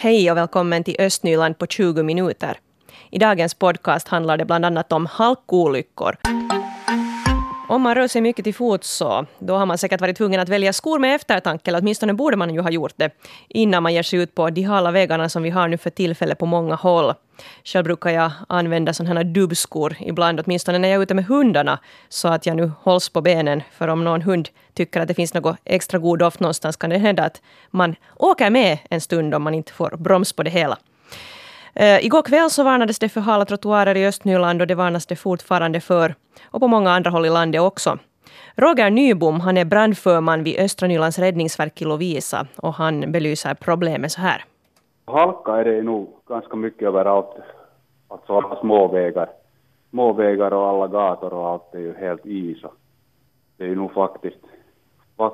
Hej och välkommen till Östnyland på 20 minuter. I dagens podcast handlar det bland annat om halkolyckor. Om man rör sig mycket till fots så då har man säkert varit tvungen att välja skor med eftertanke, eller åtminstone borde man ju ha gjort det, innan man ger sig ut på de hala vägarna som vi har nu för tillfället på många håll. Själv brukar jag använda sådana här dubbskor ibland, åtminstone när jag är ute med hundarna, så att jag nu hålls på benen. För om någon hund tycker att det finns något extra god doft någonstans kan det hända att man åker med en stund om man inte får broms på det hela. Uh, igår kväll så varnades det för hala trottoarer i Östnyland och det varnas det fortfarande för. Och på många andra håll i landet också. Roger Nybom han är brandförman vid Östra Nylands räddningsverk i Lovisa och han belyser problemet så här. Halka är det nog ganska mycket överallt. Alltså alla småvägar. Småvägar och alla gator och allt är ju helt is. Det är ju nog faktiskt,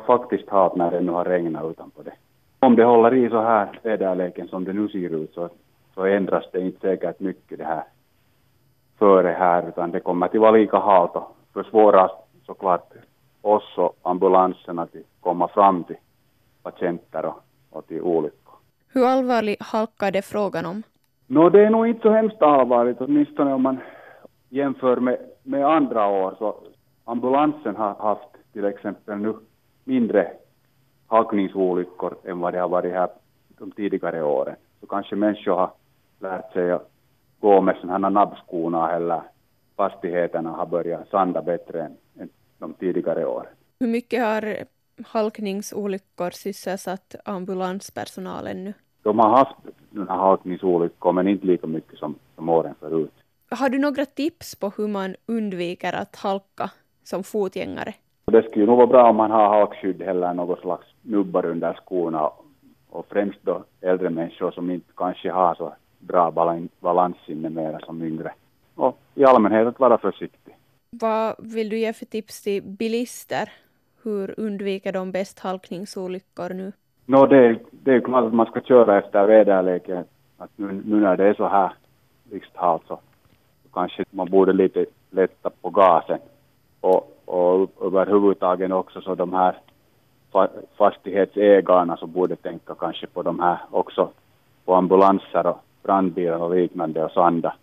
faktiskt halt när det nu har regnat utanpå det. Om det håller i så här väderleken som det nu ser ut så så ändras det inte säkert mycket det här före här, utan det kommer att vara lika halt och försvåra såklart oss och ambulanserna att komma fram till patienter och, och till olyckor. Hur allvarlig halka är det frågan om? No, det är nog inte så hemskt allvarligt, åtminstone om man jämför med, med andra år. Så ambulansen har haft till exempel nu mindre halkningsolyckor än vad det har varit här de tidigare åren. Så kanske människor har lärt sig att gå med sådana här nabbskorna eller fastigheterna har börjat sanda bättre än, än de tidigare åren. Hur mycket har halkningsolyckor sysselsatt ambulanspersonalen nu? De har haft halkningsolyckor men inte lika mycket som, som åren förut. Har du några tips på hur man undviker att halka som fotgängare? Det skulle nog vara bra om man har halkskydd eller något slags nubbar under skorna och främst då äldre människor som inte kanske har så bra balanssinne mera som yngre. Och i allmänhet att vara försiktig. Vad vill du ge för tips till bilister? Hur undviker de bäst halkningsolyckor nu? No, det, det är klart att man ska köra efter väderleken. Att nu, nu när det är så här blixthalt så, så kanske man borde lite lätta på gasen. Och, och överhuvudtaget också så de här fastighetsägarna så borde tänka kanske på de här också på ambulanser och brandbilar och liknande och sanda,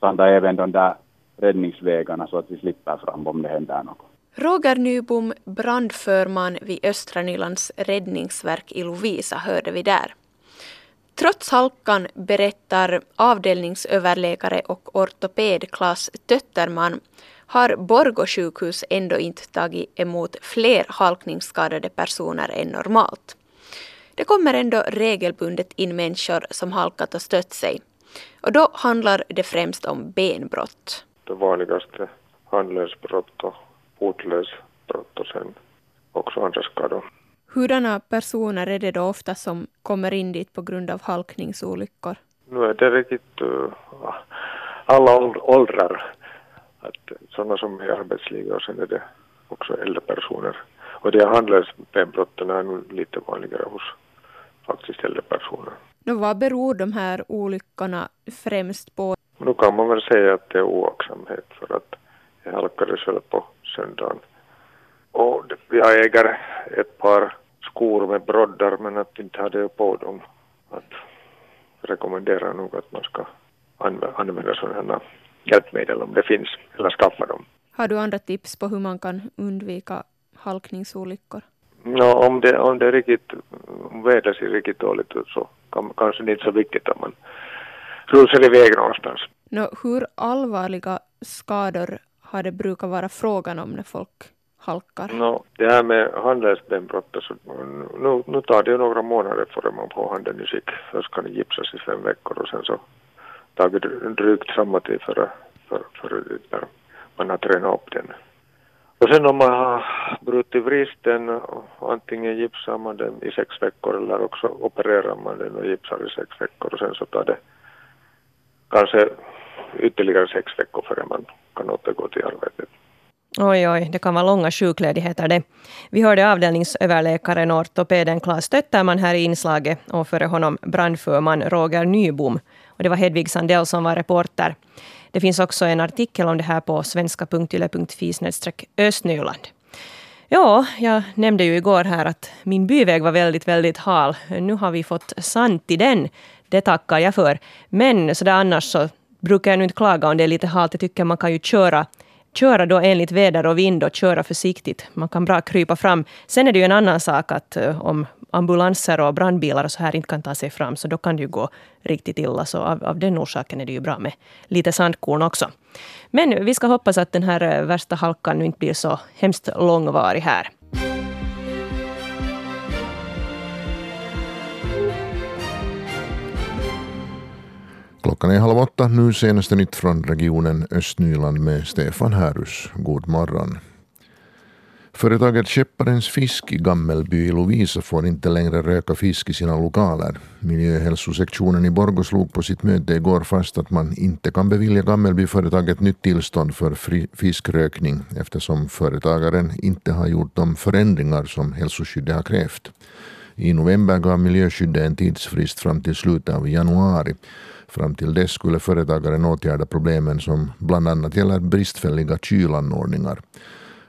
sanda även de där räddningsvägarna så att vi slipper fram om det händer något. Roger Nybom, brandförman vid Östra Nylands räddningsverk i Lovisa, hörde vi där. Trots halkan berättar avdelningsöverläkare och ortoped Klas Tötterman har Borgå sjukhus ändå inte tagit emot fler halkningsskadade personer än normalt. Det kommer ändå regelbundet in människor som halkat och stött sig. Och då handlar det främst om benbrott. Det vanligaste handledsbrott och fotlösbrott och sen också andra skador. Hurdana personer är det då ofta som kommer in dit på grund av halkningsolyckor? Nu är det riktigt uh, alla åldrar. Att sådana som är i arbetslivet och sen är det också äldre personer. Och de handledsbenbrotten är nu lite vanligare hos faktiskt äldre personer. Då vad beror de här olyckorna främst på? Nu kan man väl säga att det är oaktsamhet för att jag halkade själv på söndagen. Och jag äger ett par skor med broddar men att inte hade jag på dem. Att rekommenderar nog att man ska använda sådana hjälpmedel om det finns, eller skaffa dem. Har du andra tips på hur man kan undvika halkningsolyckor? No, om, det, om det är riktigt, om vädret ser riktigt dåligt ut så kan, kanske det inte så viktigt att man rusar iväg någonstans. No, hur allvarliga skador har det brukat vara frågan om när folk halkar? No, det här med handledsbenbrott, så nu, nu tar det ju några månader före man får handen i skick. Först kan det gipsas i fem veckor och sen så tar det drygt samma tid före för, för, för man har tränat upp den. Och sen om man har brutit vristen, antingen gipsar man den i sex veckor eller också opererar man den och gipsar i sex veckor och sen så tar det kanske ytterligare sex veckor före man kan återgå till arbetet. Oj, oj, det kan vara långa sjukledigheter det. Vi hörde avdelningsöverläkaren och ortopeden Claes Stötterman här i inslaget och före honom brandförman Roger Nybom. Och det var Hedvig Sandell som var reporter. Det finns också en artikel om det här på svenska.yle.fi östnyland. Ja, jag nämnde ju igår här att min byväg var väldigt, väldigt hal. Nu har vi fått sand i den. Det tackar jag för. Men så där annars så brukar jag nu inte klaga om det är lite halt. Jag tycker man kan ju köra köra då enligt väder och vind och köra försiktigt. Man kan bra krypa fram. Sen är det ju en annan sak att eh, om ambulanser och brandbilar och så här inte kan ta sig fram, så då kan det ju gå riktigt illa. Så av, av den orsaken är det ju bra med lite sandkorn också. Men vi ska hoppas att den här eh, värsta halkan nu inte blir så hemskt långvarig här. Klockan är halv åtta. Nu senaste nytt från regionen Östnyland med Stefan Härus. God morgon. Företaget Skepparens fisk i Gammelby i Lovisa får inte längre röka fisk i sina lokaler. Miljöhälsosektionen i Borgå slog på sitt möte igår fast att man inte kan bevilja Gammelbyföretaget nytt tillstånd för fiskrökning eftersom företagaren inte har gjort de förändringar som hälsoskyddet har krävt. I november gav miljöskyddet en tidsfrist fram till slutet av januari. Fram till dess skulle företagaren åtgärda problemen som bland annat gäller bristfälliga kylanordningar.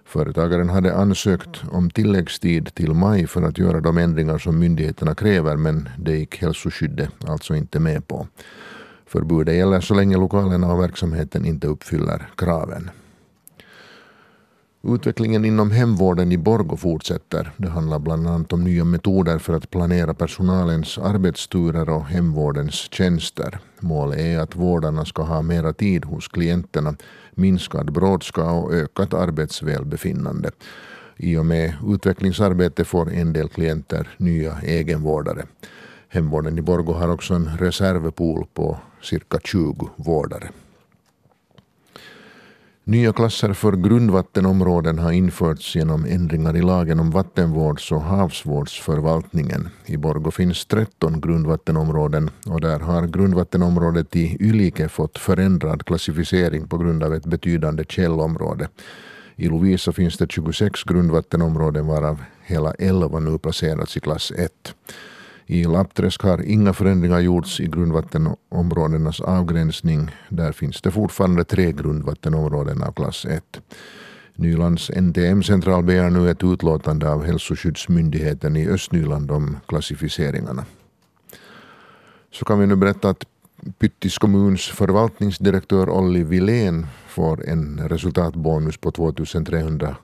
Företagaren hade ansökt om tilläggstid till maj för att göra de ändringar som myndigheterna kräver men det gick hälsoskyddet alltså inte med på. Förbudet gäller så länge lokalerna och verksamheten inte uppfyller kraven. Utvecklingen inom hemvården i Borgo fortsätter. Det handlar bland annat om nya metoder för att planera personalens arbetsturer och hemvårdens tjänster. Målet är att vårdarna ska ha mera tid hos klienterna, minskad brådska och ökat arbetsvälbefinnande. I och med utvecklingsarbete får en del klienter nya egenvårdare. Hemvården i Borgo har också en reservpool på cirka 20 vårdare. Nya klasser för grundvattenområden har införts genom ändringar i lagen om vattenvårds och havsvårdsförvaltningen. I Borgå finns 13 grundvattenområden och där har grundvattenområdet i Ylike fått förändrad klassificering på grund av ett betydande källområde. I Lovisa finns det 26 grundvattenområden varav hela 11 nu placerats i klass 1. I Lappträsk har inga förändringar gjorts i grundvattenområdenas avgränsning. Där finns det fortfarande tre grundvattenområden av klass 1. Nylands NTM-central begär nu ett utlåtande av hälsoskyddsmyndigheten i Östnyland om klassificeringarna. Så kan vi nu berätta att Pyttis kommuns förvaltningsdirektör Olli Wilén får en resultatbonus på 2300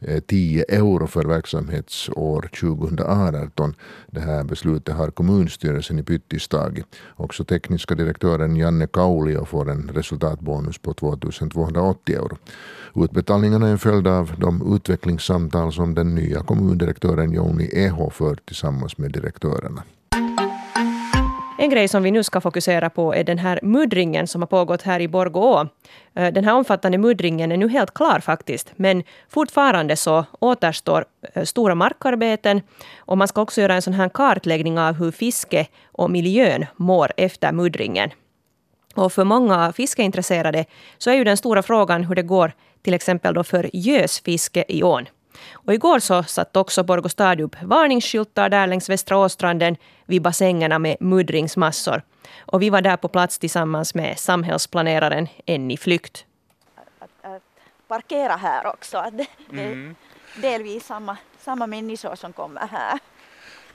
Eh, 10 euro för verksamhetsår 2018. Det här beslutet har kommunstyrelsen i Pyttis tagit. Också tekniska direktören Janne Kaulio får en resultatbonus på 2280 euro. Utbetalningarna är en följd av de utvecklingssamtal som den nya kommundirektören Joni Eho för tillsammans med direktörerna. En grej som vi nu ska fokusera på är den här muddringen som har pågått här i Borgå. Eh, den här omfattande muddringen är nu helt klar faktiskt, men fortfarande så återstår eh, stora markarbeten och man ska också göra en sån här kartläggning av hur fiske och miljön mår efter muddringen. Och för många fiskeintresserade så är ju den stora frågan hur det går till exempel då för gösfiske i ån. Och igår så satt också Borgå stad upp varningsskyltar där längs Västra Åstranden vid bassängerna med muddringsmassor. Och vi var där på plats tillsammans med samhällsplaneraren Enni Flykt. Att, att parkera här också. Att det, mm. delvis samma, samma människor som kommer här.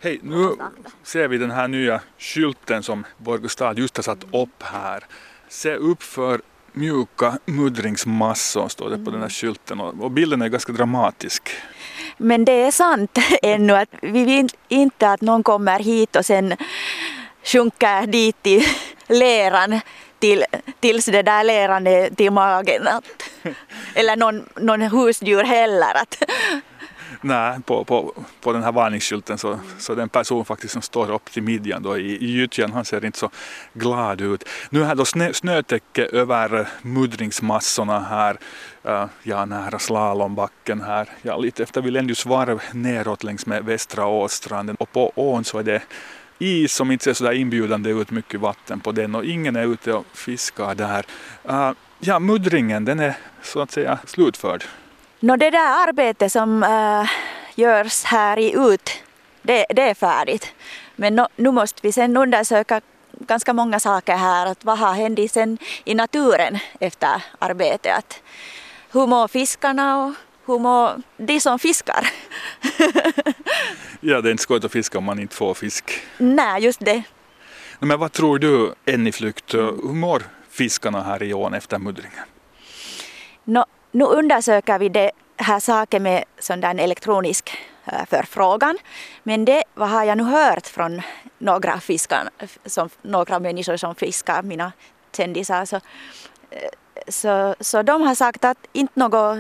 Hej, nu ser vi den här nya skylten som Borgå stad just har satt upp här. Se upp för mjuka muddringsmassor står det på den här skylten och bilden är ganska dramatisk. Men det är sant ännu att vi vill inte att någon kommer hit och sen sjunker dit i leran till, tills det där leran är till magen. eller någon, någon husdjur heller. Att, Nej, på, på, på den här varningsskylten så, så den person faktiskt som står upp till midjan då i, i gyttjan, han ser inte så glad ut. Nu är då snö, snötäcke över muddringsmassorna här, uh, ja nära slalombacken här, ja lite efter Vilenius varv neråt längs med Västra Åstranden och på ån så är det is som inte ser så där inbjudande ut, mycket vatten på den och ingen är ute och fiskar där. Uh, ja, muddringen den är så att säga slutförd. Nå det där arbetet som äh, görs här i ut, det, det är färdigt. Men no, nu måste vi sen undersöka ganska många saker här. Att vad har hänt sen i naturen efter arbetet? Att hur mår fiskarna och hur mår de som fiskar? ja, det är inte skojigt att fiska om man inte får fisk. Nej, just det. Men vad tror du, Enni Flykt, hur mår fiskarna här i ån efter muddringen? No, nu undersöker vi det här saken med sån där elektronisk eh, förfrågan. Men det vad har jag nu hört från några fiskar, som, några människor som fiskar, mina kändisar, så, eh, så, så de har sagt att inte något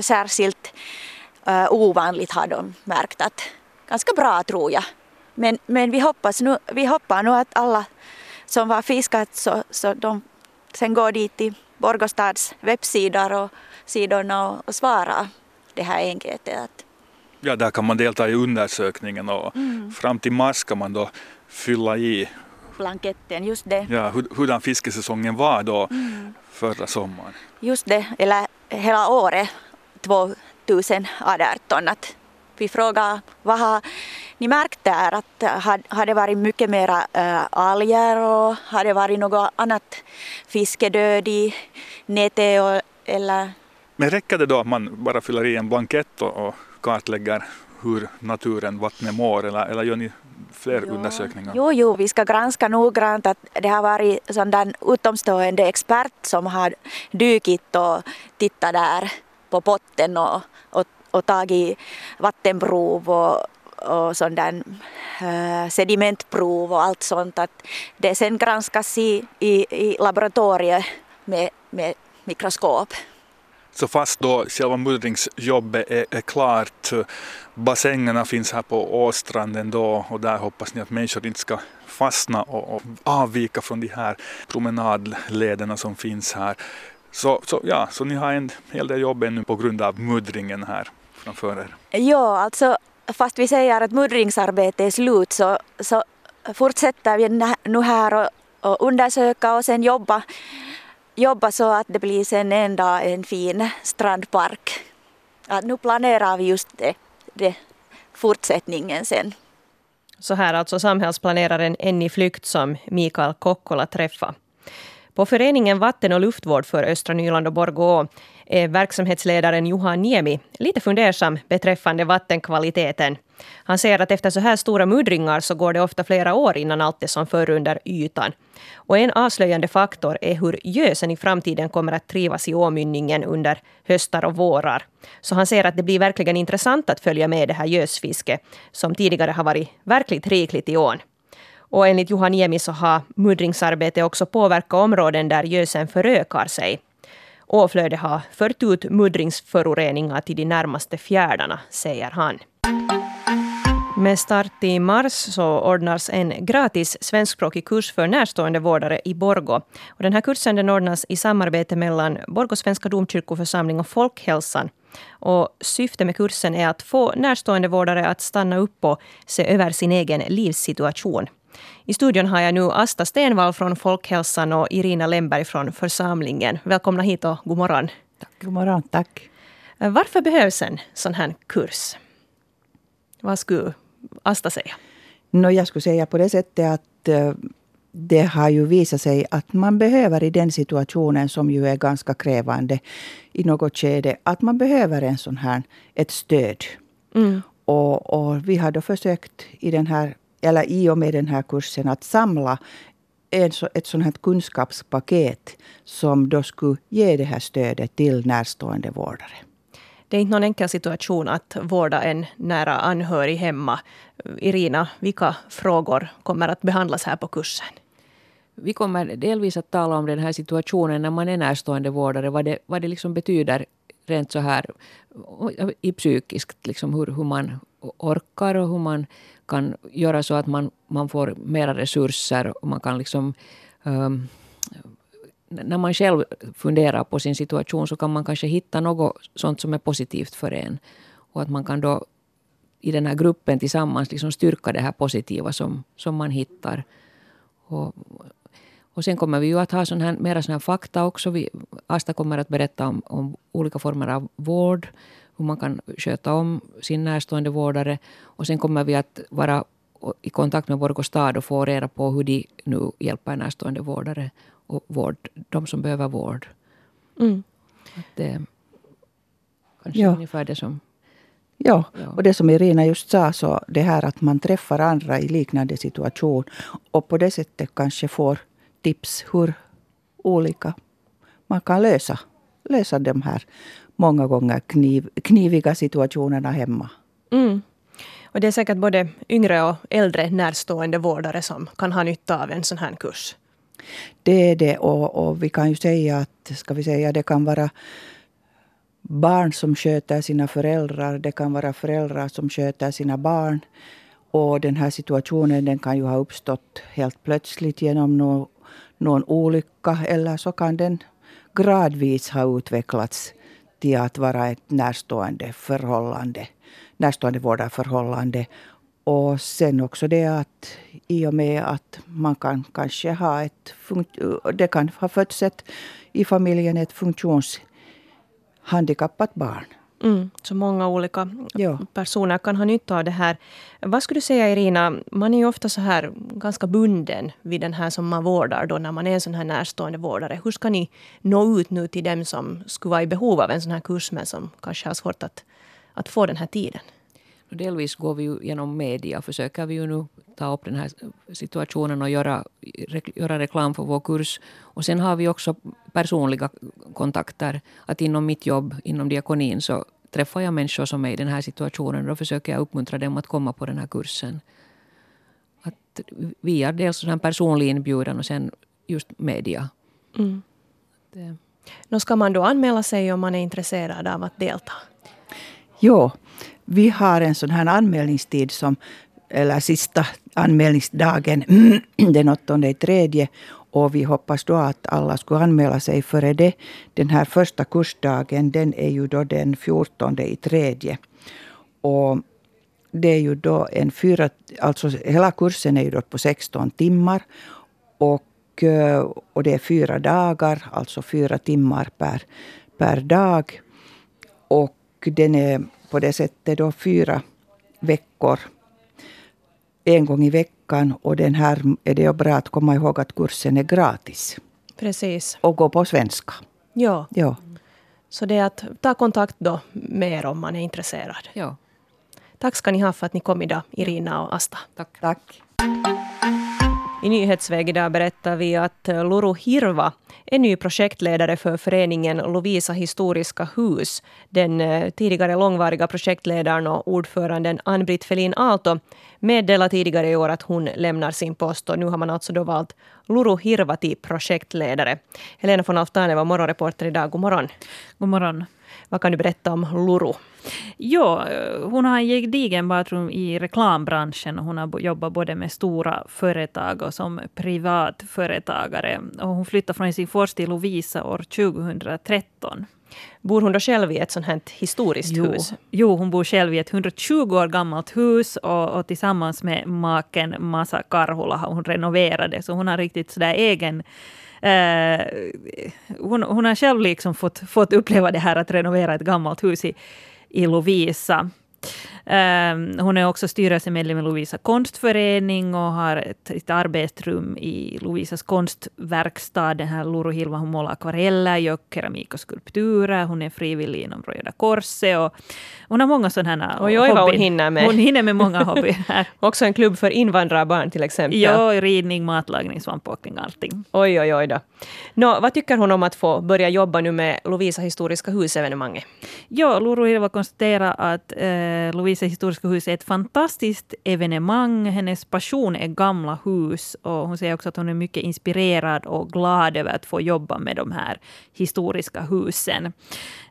särskilt uh, ovanligt har de märkt. Att, ganska bra tror jag. Men, men vi, hoppas nu, vi hoppas nu att alla som har fiskat så, så de sen går dit till Borgostads webbsidor och sidorna och, och svarar det här enkätet. Ja, där kan man delta i undersökningen och mm. fram till mars ska man då fylla i blanketten, just det. Ja, hur, hurdan fiskesäsongen var då mm. förra sommaren. Just det, eller hela året 2018. Att vi frågar vad har ni märkt där att har, har det varit mycket mera äh, alger och har det varit något annat fiskedöd i nätet eller? Men räcker det då att man bara fyller i en blankett och, kartlägger hur naturen, vattnet mår eller, eller gör ni fler jo. undersökningar? Jo, jo, vi ska granska noggrant att det har varit sån utomstående expert som har dykit och tittat där på botten och, och, och tagit vattenprov och, och sån där, äh, sedimentprov och allt sånt. Att det sen granskas i, i, i laboratoriet med, med mikroskop. Så fast då själva muddringsjobbet är, är klart, eh, bassängerna finns här på Åstranden då och där hoppas ni att människor inte ska fastna och, och avvika från de här promenadlederna som finns här. Så, så, ja, så ni har en hel del jobb ännu på grund av muddringen här framför er. Ja, alltså fast vi säger att muddringsarbetet är slut så, så fortsätter vi nu här och, och undersöka och sen jobba, jobba så att det blir sen en dag en fin strandpark. Att nu planerar vi just det, det fortsättningen sen. Så här alltså samhällsplaneraren Enni Flykt som Mikael Kokkola träffade. På föreningen Vatten och luftvård för östra Nyland och Borgå är verksamhetsledaren Johan Niemi lite fundersam beträffande vattenkvaliteten. Han säger att efter så här stora muddringar så går det ofta flera år innan allt är som förr under ytan. Och en avslöjande faktor är hur gösen i framtiden kommer att trivas i åmynningen under höstar och vårar. Så han säger att det blir verkligen intressant att följa med det här gösfisket som tidigare har varit verkligt rikligt i ån. Och enligt Johan Niemi så har muddringsarbetet också påverkat områden där gösen förökar sig. Åflödet har fört ut muddringsföroreningar till de närmaste fjärdarna, säger han. Med start i mars så ordnas en gratis svenskspråkig kurs för närstående vårdare i Borgo. Och den här kursen den ordnas i samarbete mellan Borgå Svenska domkyrkoförsamling och Folkhälsan. Och syftet med kursen är att få närstående vårdare att stanna upp och se över sin egen livssituation. I studion har jag nu Asta Stenvall från Folkhälsan och Irina Lemberg från församlingen. Välkomna hit och god morgon. Tack, god morgon, tack. Varför behövs en sån här kurs? Vad skulle Asta säga? No, jag skulle säga på det sättet att uh, det har ju visat sig att man behöver i den situationen som ju är ganska krävande i något skede, att man behöver en sån här, ett stöd. Mm. Och, och, vi har då försökt i den här eller i och med den här kursen att samla en, ett sånt här kunskapspaket som då skulle ge det här stödet till närstående vårdare. Det är inte någon enkel situation att vårda en nära anhörig hemma. Irina, vilka frågor kommer att behandlas här på kursen? Vi kommer delvis att tala om den här situationen när man är närstående vårdare, vad det, vad det liksom betyder rent så här i psykiskt, liksom hur, hur man orkar och hur man kan göra så att man, man får mera resurser och man kan liksom um, när man själv funderar på sin situation så kan man kanske hitta något sånt som är positivt för en. Och att man kan då i den här gruppen tillsammans liksom styrka det här positiva som, som man hittar. Och, och sen kommer vi ju att ha sån här, mera sån här fakta också. Vi, Asta kommer att berätta om, om olika former av vård hur man kan sköta om sin närstående vårdare. Och sen kommer vi att vara i kontakt med Borgå stad och få reda på hur de nu hjälper närstående vårdare och vård, de som behöver vård. Mm. Att, Kanske Ja. ungefär det som... Ja, Ja. och det som Irina just sa, så det här att man träffar andra i liknande situation och på det sättet kanske får tips hur olika man kan lösa, lösa de här många gånger kniv, kniviga situationerna hemma. Mm. Och det är säkert både yngre och äldre närstående vårdare som kan ha nytta av en sån här kurs. Det är det och, och vi kan ju säga att, ska vi säga, det kan vara barn som sköter sina föräldrar. Det kan vara föräldrar som sköter sina barn. Och den här situationen den kan ju ha uppstått helt plötsligt genom någon, någon olycka eller så kan den gradvis ha utvecklats till att vara ett närstående förhållande, närstående vårdarförhållande. Och sen också det att i och med att man kan kanske ha ett, det kan ha fötts ett, i familjen ett funktionshandikappat barn. Mm. Så många olika Ja. personer kan ha nytta av det här. Vad skulle du säga Irina, man är ju ofta så här ganska bunden vid den här som man vårdar då när man är en sån här närstående vårdare. Hur ska ni nå ut nu till dem som skulle vara i behov av en sån här kurs men som kanske har svårt att, att få den här tiden? Och Delvis går vi ju genom media. Försöker vi ju nu ta upp den här situationen och göra, göra reklam för vår kurs. Och sen har vi också personliga kontakter. Att inom mitt jobb, inom diakonin, så träffar jag människor som är i den här situationen. Då försöker jag uppmuntra dem att komma på den här kursen. Att via dels här personlig inbjudan och sen just media. Mm. Det, Nå ska man då anmäla sig om man är intresserad av att delta? Jo, vi har en sån här anmälningstid som, eller sista anmälningsdagen den 8 i tredje. Och vi hoppas då att alla skulle anmäla sig före det. Den här första kursdagen den är ju då den 14 i tredje. Och det är ju då en fyra, alltså hela kursen är ju då på 16 timmar. Och, eh, och det är fyra dagar, alltså fyra timmar per, per dag. Och den är på det sättet då fyra veckor. En gång i veckan. Och den här är det bra att komma ihåg att kursen är gratis. Precis. Och går på svenska. Ja, Ja. så det är att ta kontakt då med er om man är intresserad. ja, Tack ska ni ha för att ni kom idag, Irina och Asta. tack. Tack. I Nyhetsväg idag berättar vi att eh, Luru Hirva är ny projektledare för föreningen Lovisa historiska hus. Den eh, tidigare långvariga projektledaren och ordföranden Ann-Britt Felin Aalto meddelade tidigare i år att hon lämnar sin post och nu har man alltså då valt Luru Hirva till projektledare. Helena von Alftane var morgonreporter idag. God morgon. God morgon. Vad kan du berätta om Luru? Jo, hon har en gedigen bakgrund i reklambranschen. Hon har jobbat både med stora företag och som privatföretagare. Och hon flyttade från Helsingfors till Lovisa år 2013. Bor hon då själv i ett sånt här historiskt Jo, hus? jo, hon bor själv i ett 120 år gammalt hus och, och tillsammans med maken Masa Karhula har hon renoverat det. Så hon har riktigt sådär egen Eh, hon, hon har själv liksom fått, fått uppleva det här att renovera ett gammalt hus i, i Lovisa. Eh, hon är också styrelsemedlem i Lovisa konstförening och har ett, ett arbetsrum i Lovisas konstverkstad. Den här Luru Hilma hon målar akvareller, gör keramik och skulpturer. Hon är frivillig inom Röda Korset. Och hon har många sådana här Oj, oj, vad hon hinner med. Hon hinner med många hobbyer. Också en klubb för invandrarbarn till exempel. ja, ridning, matlagning, svampåkning, allting. Oj, oj, oj då. Nå, vad tycker hon om att få börja jobba nu med Lovisa historiska hus-evenemanget? Ja, Luru Hilva konstaterar att eh, Eh, Lovisa historiska hus är ett fantastiskt evenemang. Hennes passion är gamla hus och hon säger också att hon är mycket inspirerad och glad över att få jobba med de här historiska husen.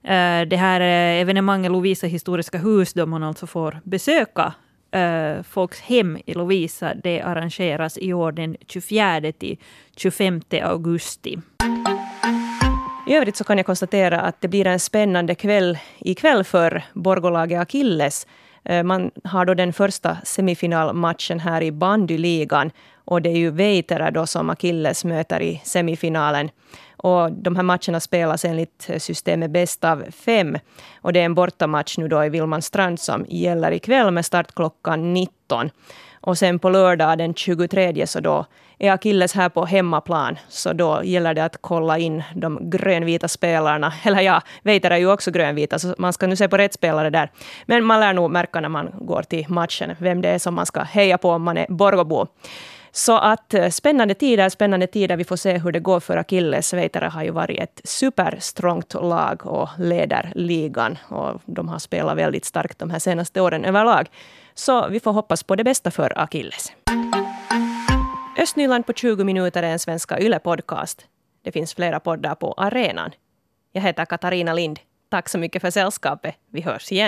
Eh, det här eh, evenemanget Lovisa historiska hus, då man alltså får besöka eh, folks hem i Lovisa, det arrangeras i år den 24 till 25 augusti. I övrigt så kan jag konstatera att det blir en spännande kväll ikväll för Borgolaget Akilles. Eh, man har då den första semifinalmatchen här i bandyligan och det är ju Veitera då som Akilles möter i semifinalen. Och de här matcherna spelas enligt systemet bäst av fem. Och det är en bortamatch nu då i Vilmanstrand som gäller ikväll med start klockan 19. Och sen på lördag den 23 så då är Akilles här på hemmaplan. Så då gäller det att kolla in de grönvita spelarna. Eller ja, Veiter är ju också grönvita, så man ska nu se på rätt spelare där. Men man lär nog märka när man går till matchen vem det är som man ska heja på om man är Borgåbo. Så att eh, spännande tider, spännande tider. Vi får se hur det går för Akilles. Veitare har ju varit ett superstrongt lag och leder ligan. Och de har spelat väldigt starkt de här senaste åren överlag. Så vi får hoppas på det bästa för Akilles. Östnyland på 20 minuter är en svenska YLE-podcast. Det finns flera poddar på arenan. Jag heter Katarina Lind. Tack så mycket för sällskapet. Vi hörs igen.